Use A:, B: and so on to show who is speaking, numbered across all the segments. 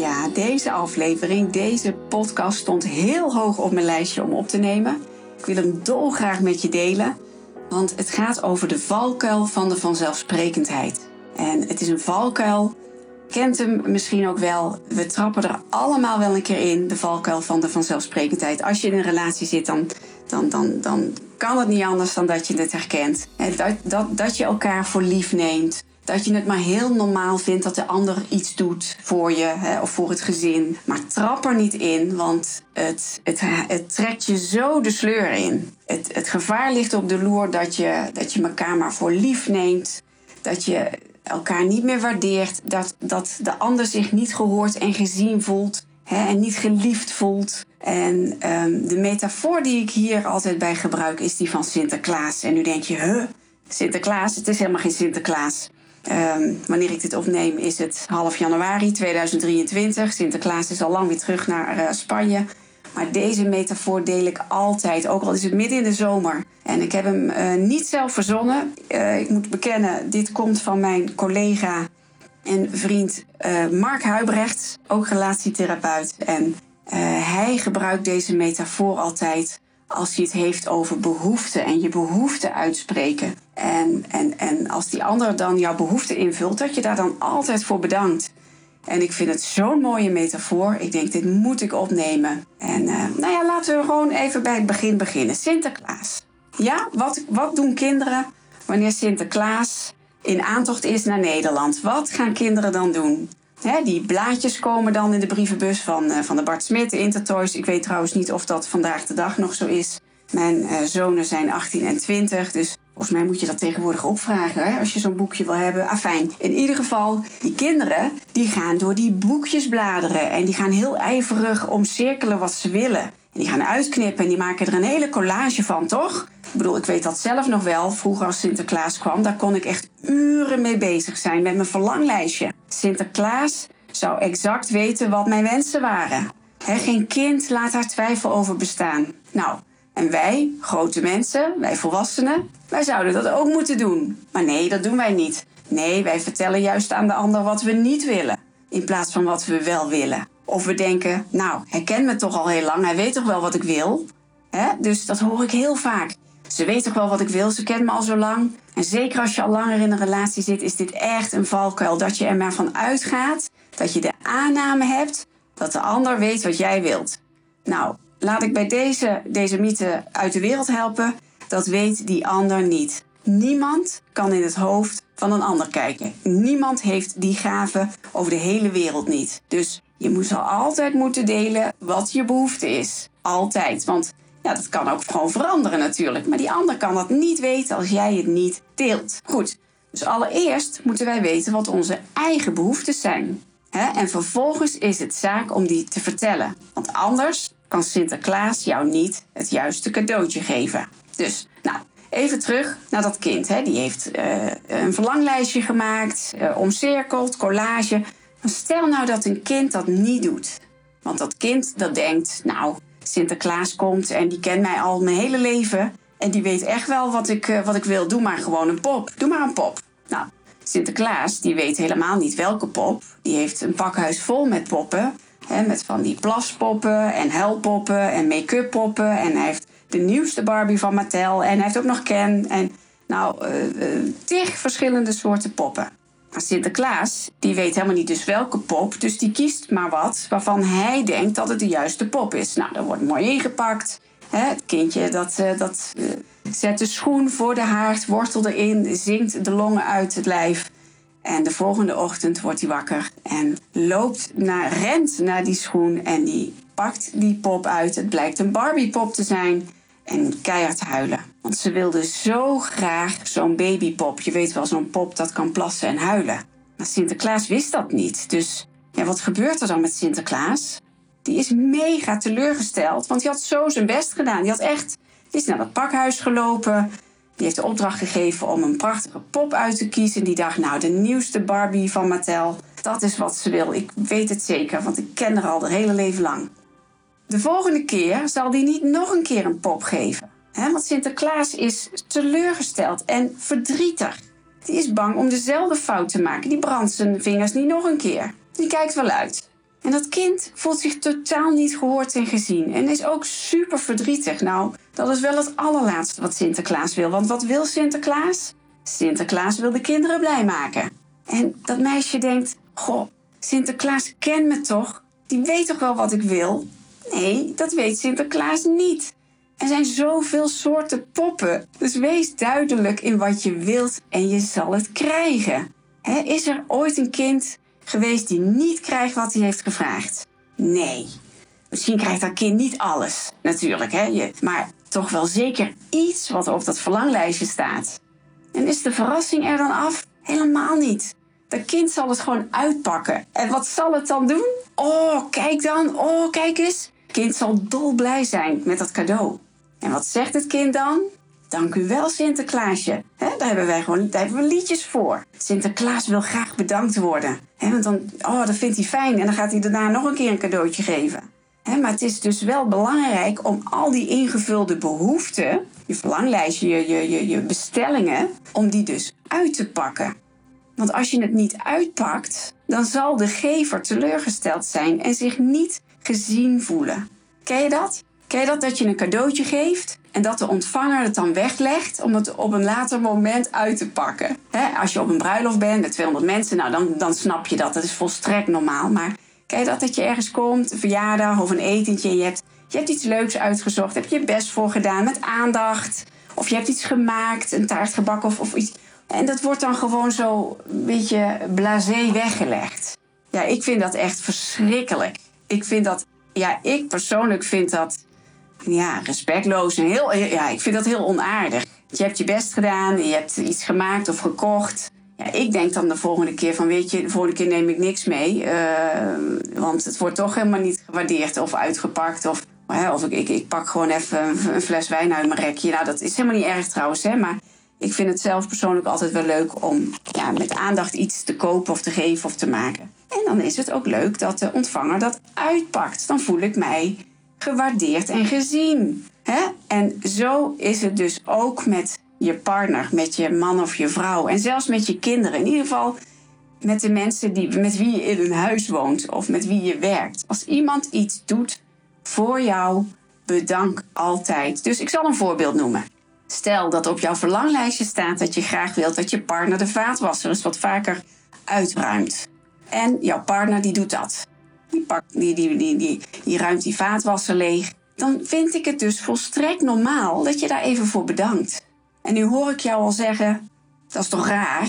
A: Ja, deze aflevering, deze podcast stond heel hoog op mijn lijstje om op te nemen. Ik wil hem dolgraag met je delen, want het gaat over de valkuil van de vanzelfsprekendheid. En het is een valkuil, kent hem misschien ook wel. We trappen er allemaal wel een keer in, de valkuil van de vanzelfsprekendheid. Als je in een relatie zit, dan, dan, dan, dan kan het niet anders dan dat je het herkent. Dat, dat, dat je elkaar voor lief neemt dat je het maar heel normaal vindt dat de ander iets doet voor je hè, of voor het gezin. Maar trap er niet in, want het, het, trekt je zo de sleur in. Het, het gevaar ligt op de loer dat je, dat je elkaar maar voor lief neemt. Dat je elkaar niet meer waardeert. Dat, dat de ander zich niet gehoord en gezien voelt. Hè, en niet geliefd voelt. En um, de metafoor die ik hier altijd bij gebruik is die van Sinterklaas. En nu denk je, huh? Sinterklaas? Het is helemaal geen Sinterklaas. Um, wanneer ik dit opneem is het half januari 2023. Sinterklaas is al lang weer terug naar uh, Spanje. Maar deze metafoor deel ik altijd, ook al is het midden in de zomer. En ik heb hem uh, niet zelf verzonnen. Uh, ik moet bekennen, dit komt van mijn collega en vriend Mark Huibrecht, ook relatietherapeut. En hij gebruikt deze metafoor altijd als hij het heeft over behoeften en je behoeften uitspreken. En, en, en als die ander dan jouw behoefte invult, dat je daar dan altijd voor bedankt. En ik vind het zo'n mooie metafoor. Ik denk, dit moet ik opnemen. En uh, nou ja, laten we gewoon even bij het begin beginnen. Sinterklaas. Ja, wat, wat doen kinderen wanneer Sinterklaas in aantocht is naar Nederland? Wat gaan kinderen dan doen? Die blaadjes komen dan in de brievenbus van, uh, van de Bart Smit, de Intertoys. Ik weet trouwens niet of dat vandaag de dag nog zo is. Mijn uh, zonen zijn 18 en 20, dus volgens mij moet je dat tegenwoordig opvragen als je zo'n boekje wil hebben. Afijn, in ieder geval, die kinderen die gaan door die boekjes bladeren en die gaan heel ijverig omcirkelen wat ze willen. En die gaan uitknippen en die maken er een hele collage van, toch? Ik bedoel, ik weet dat zelf nog wel. Vroeger als Sinterklaas kwam, daar kon ik echt uren mee bezig zijn met mijn verlanglijstje. Sinterklaas zou exact weten wat mijn wensen waren. geen kind laat daar twijfel over bestaan. Nou, en wij, grote mensen, wij volwassenen, wij zouden dat ook moeten doen. Maar nee, dat doen wij niet. Nee, wij vertellen juist aan de ander wat we niet willen, in plaats van wat we wel willen. Of we denken, nou, hij kent me toch al heel lang, hij weet toch wel wat ik wil? Dus dat hoor ik heel vaak. Ze weet toch wel wat ik wil, ze kent me al zo lang. En zeker als je al langer in een relatie zit, is dit echt een valkuil. Dat je er maar van uitgaat dat je de aanname hebt dat de ander weet wat jij wilt. Nou, laat ik bij deze, deze mythe uit de wereld helpen. Dat weet die ander niet. Niemand kan in het hoofd van een ander kijken. Niemand heeft die gave over de hele wereld niet. Dus je moet al altijd moeten delen wat je behoefte is. Altijd. Want ja, dat kan ook gewoon veranderen natuurlijk. Maar die ander kan dat niet weten als jij het niet deelt. Goed, dus allereerst moeten wij weten wat onze eigen behoeftes zijn. En vervolgens is het zaak om die te vertellen. Want anders kan Sinterklaas jou niet het juiste cadeautje geven. Dus, nou, even terug naar dat kind. Die heeft uh, een verlanglijstje gemaakt, uh, omcirkeld, collage. Maar stel nou dat een kind dat niet doet. Want dat kind dat denkt, nou, Sinterklaas komt en die kent mij al mijn hele leven. En die weet echt wel wat ik, uh, wat ik wil. Doe maar gewoon een pop. Doe maar een pop. Nou, Sinterklaas die weet helemaal niet welke pop. Die heeft een pakhuis vol met poppen. Hè, met van die plaspoppen en huilpoppen en make-up poppen. En hij heeft de nieuwste Barbie van Mattel. En hij heeft ook nog Ken. En nou, uh, uh, tig verschillende soorten poppen. Sinterklaas, die weet helemaal niet dus welke pop, dus die kiest maar wat waarvan hij denkt dat het de juiste pop is. Nou, dat wordt mooi ingepakt. Het kindje dat, uh, dat uh, zet de schoen voor de haard, wortel erin, zingt de longen uit het lijf. En de volgende ochtend wordt hij wakker en loopt naar, rent naar die schoen en die pakt die pop uit. Het blijkt een Barbie-pop te zijn en keihard huilen. Want ze wilde zo graag zo'n babypop. Je weet wel, zo'n pop dat kan plassen en huilen. Maar Sinterklaas wist dat niet. Dus ja, wat gebeurt er dan met Sinterklaas? die is mega teleurgesteld. Want die had zo zijn best gedaan. Die had echt, die is naar dat pakhuis gelopen. Die heeft de opdracht gegeven om een prachtige pop uit te kiezen. Die dacht, nou, de nieuwste Barbie van Mattel. Dat is wat ze wil. Ik weet het zeker, want ik ken haar al haar hele leven lang. De volgende keer zal die niet nog een keer een pop geven. Want Sinterklaas is teleurgesteld en verdrietig. Die is bang om dezelfde fout te maken. Die brandt zijn vingers niet nog een keer. Die kijkt wel uit. En dat kind voelt zich totaal niet gehoord en gezien. En is ook super verdrietig. Nou, dat is wel het allerlaatste wat Sinterklaas wil. Want wat wil Sinterklaas? Sinterklaas wil de kinderen blij maken. En dat meisje denkt: Goh, Sinterklaas kent me toch? Die weet toch wel wat ik wil? Nee, dat weet Sinterklaas niet. Er zijn zoveel soorten poppen. Dus wees duidelijk in wat je wilt en je zal het krijgen. is er ooit een kind geweest die niet krijgt wat hij heeft gevraagd? Nee. Misschien krijgt dat kind niet alles, natuurlijk. Hè? Je, maar toch wel zeker iets wat op dat verlanglijstje staat. En is de verrassing er dan af? Helemaal niet. Dat kind zal het gewoon uitpakken. En wat zal het dan doen? Oh, kijk dan. Oh, kijk eens. Het kind zal dolblij zijn met dat cadeau. En wat zegt het kind dan? Dank u wel, Sinterklaasje. daar hebben wij gewoon daar hebben we liedjes voor. Sinterklaas wil graag bedankt worden. want dan, oh, dat vindt hij fijn. En dan gaat hij daarna nog een keer een cadeautje geven. maar het is dus wel belangrijk om al die ingevulde behoeften, je verlanglijstje, je, je, je, je bestellingen, om die dus uit te pakken. Want als je het niet uitpakt, dan zal de gever teleurgesteld zijn en zich niet gezien voelen. Ken je dat? Ken je dat? Dat je een cadeautje geeft en dat de ontvanger het dan weglegt om het op een later moment uit te pakken. als je op een bruiloft bent met 200 mensen, nou dan, dan snap je dat. Dat is volstrekt normaal. Maar ken je dat dat je ergens komt, een verjaardag of een etentje en je hebt, je hebt iets leuks uitgezocht, heb je je best voor gedaan met aandacht. Of je hebt iets gemaakt, een taart gebakken of, of iets. En dat wordt dan gewoon zo een beetje blasé weggelegd. Ja, ik vind dat echt verschrikkelijk. Ik vind dat, ja, ik persoonlijk vind dat ja, respectloos en heel, ja, ik vind dat heel onaardig. Je hebt je best gedaan, je hebt iets gemaakt of gekocht. Ja, ik denk dan de volgende keer van, weet je, de volgende keer neem ik niks mee. Uh, want het wordt toch helemaal niet gewaardeerd of uitgepakt. Of, of ik, ik, ik, pak gewoon even een, fles wijn uit mijn rekje. Nou, dat is helemaal niet erg trouwens, hè. Maar ik vind het zelf persoonlijk altijd wel leuk om ja, met aandacht iets te kopen of te geven of te maken. En dan is het ook leuk dat de ontvanger dat uitpakt. Dan voel ik mij gewaardeerd en gezien. Hè? En zo is het dus ook met je partner, met je man of je vrouw en zelfs met je kinderen. In ieder geval met de mensen die, met wie je in een huis woont of met wie je werkt. Als iemand iets doet voor jou, bedank altijd. Dus ik zal een voorbeeld noemen. Stel dat op jouw verlanglijstje staat dat je graag wilt dat je partner de vaatwasser eens wat vaker uitruimt. En jouw partner die doet dat die, pakt, die, die, die, die, die ruimt die vaatwasser leeg. Dan vind ik het dus volstrekt normaal dat je daar even voor bedankt. En nu hoor ik jou al zeggen: dat is toch raar?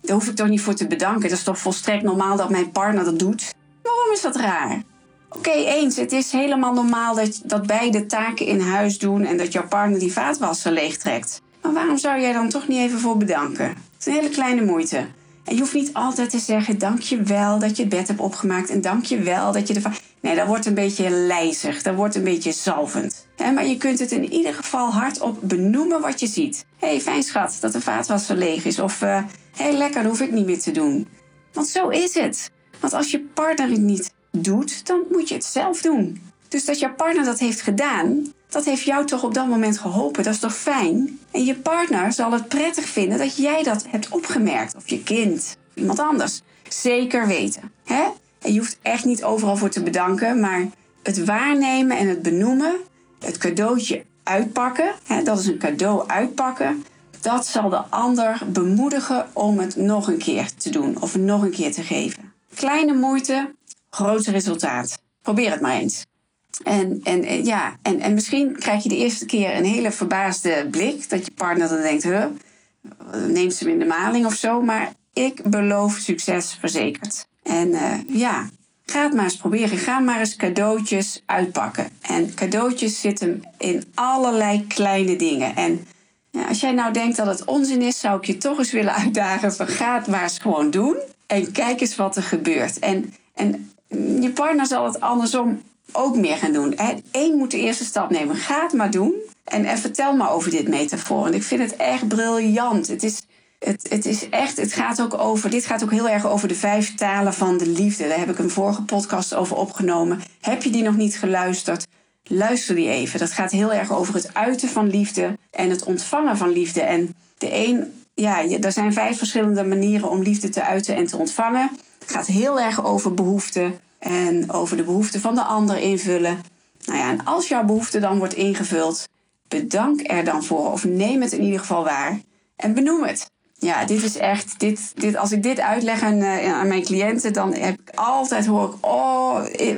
A: Daar hoef ik toch niet voor te bedanken. Dat is toch volstrekt normaal dat mijn partner dat doet? Waarom is dat raar? Oké, eens. Het is helemaal normaal dat, dat beide taken in huis doen en dat jouw partner die vaatwasser leegtrekt. Maar waarom zou jij dan toch niet even voor bedanken? Het is een hele kleine moeite. En je hoeft niet altijd te zeggen: dank je wel dat je het bed hebt opgemaakt. En dank je wel dat je de. Nee, dat wordt een beetje lijzig. Dat wordt een beetje zalvend. maar je kunt het in ieder geval hardop benoemen wat je ziet. Hé, hey, fijn schat dat de vaatwasser leeg is. Of hé, uh, hey, lekker, dat hoef ik niet meer te doen. Want zo is het. Want als je partner het niet doet, dan moet je het zelf doen. Dus dat je partner dat heeft gedaan, dat heeft jou toch op dat moment geholpen. Dat is toch fijn? En je partner zal het prettig vinden dat jij dat hebt opgemerkt. Of je kind, iemand anders. Zeker weten. Hè? En je hoeft echt niet overal voor te bedanken, maar het waarnemen en het benoemen, het cadeautje uitpakken, hè, dat is een cadeau uitpakken, dat zal de ander bemoedigen om het nog een keer te doen of nog een keer te geven. Kleine moeite, groot resultaat. Probeer het maar eens. En, en, ja, en, en misschien krijg je de eerste keer een hele verbaasde blik. Dat je partner dan denkt, huh, neemt ze hem in de maling of zo. Maar ik beloof succes verzekerd. En uh, ja, ga het maar eens proberen. Ga maar eens cadeautjes uitpakken. En cadeautjes zitten in allerlei kleine dingen. En ja, als jij nou denkt dat het onzin is, zou ik je toch eens willen uitdagen van ga het maar eens gewoon doen. En kijk eens wat er gebeurt. En, en je partner zal het andersom ook meer gaan doen. Eén moet de eerste stap nemen. Ga het maar doen. En, vertel maar over dit metafoor. Want ik vind het echt briljant. Het is, het, het is echt, het gaat ook over, dit gaat ook heel erg over de vijf talen van de liefde. Daar heb ik een vorige podcast over opgenomen. Heb je die nog niet geluisterd? Luister die even. Dat gaat heel erg over het uiten van liefde en het ontvangen van liefde. En de een, ja, er zijn vijf verschillende manieren om liefde te uiten en te ontvangen. Het gaat heel erg over behoeften en over de behoeften van de ander invullen. Nou ja, en als jouw behoefte dan wordt ingevuld, bedank er dan voor of neem het in ieder geval waar en benoem het. Ja, dit is echt, dit, dit, als ik dit uitleg aan, uh, aan mijn cliënten, dan heb ik altijd hoor ik, oh, eh,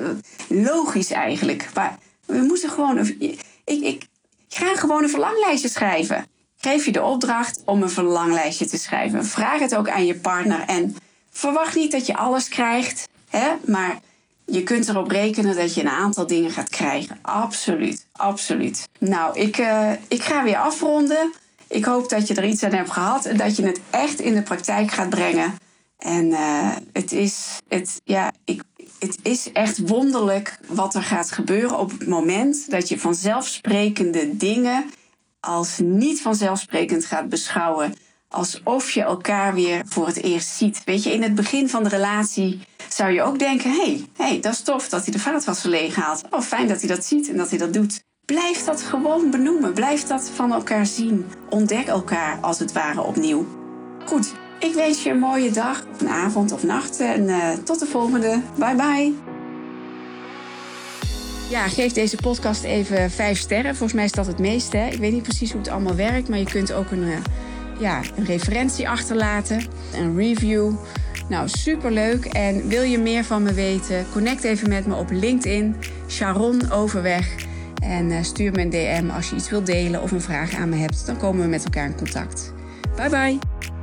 A: logisch eigenlijk. Maar we moeten gewoon, ik, ik, ik ga gewoon een verlanglijstje schrijven. Geef je de opdracht om een verlanglijstje te schrijven. Vraag het ook aan je partner en verwacht niet dat je alles krijgt, hè? maar je kunt erop rekenen dat je een aantal dingen gaat krijgen. Absoluut, absoluut. Nou, ik, uh, ik ga weer afronden. Ik hoop dat je er iets aan hebt gehad en dat je het echt in de praktijk gaat brengen. En uh, het, is, het, ja, ik, het is echt wonderlijk wat er gaat gebeuren op het moment dat je vanzelfsprekende dingen als niet vanzelfsprekend gaat beschouwen. Alsof je elkaar weer voor het eerst ziet. Weet je, in het begin van de relatie zou je ook denken: hey, hey, dat is tof dat hij de vaatwasser leeg haalt. Oh, fijn dat hij dat ziet en dat hij dat doet. Blijf dat gewoon benoemen. Blijf dat van elkaar zien. Ontdek elkaar als het ware opnieuw. Goed, ik wens je een mooie dag, een avond of nacht en uh, tot de volgende. Bye bye. Ja, geef deze podcast even 5 sterren. Volgens mij is dat het meeste. Ik weet niet precies hoe het allemaal werkt, maar je kunt ook een, uh, ja, een referentie achterlaten, een review. Nou, superleuk. En wil je meer van me weten? Connect even met me op LinkedIn, Sharon Overweg. En uh, stuur me een DM als je iets wilt delen of een vraag aan me hebt. Dan komen we met elkaar in contact. Bye bye.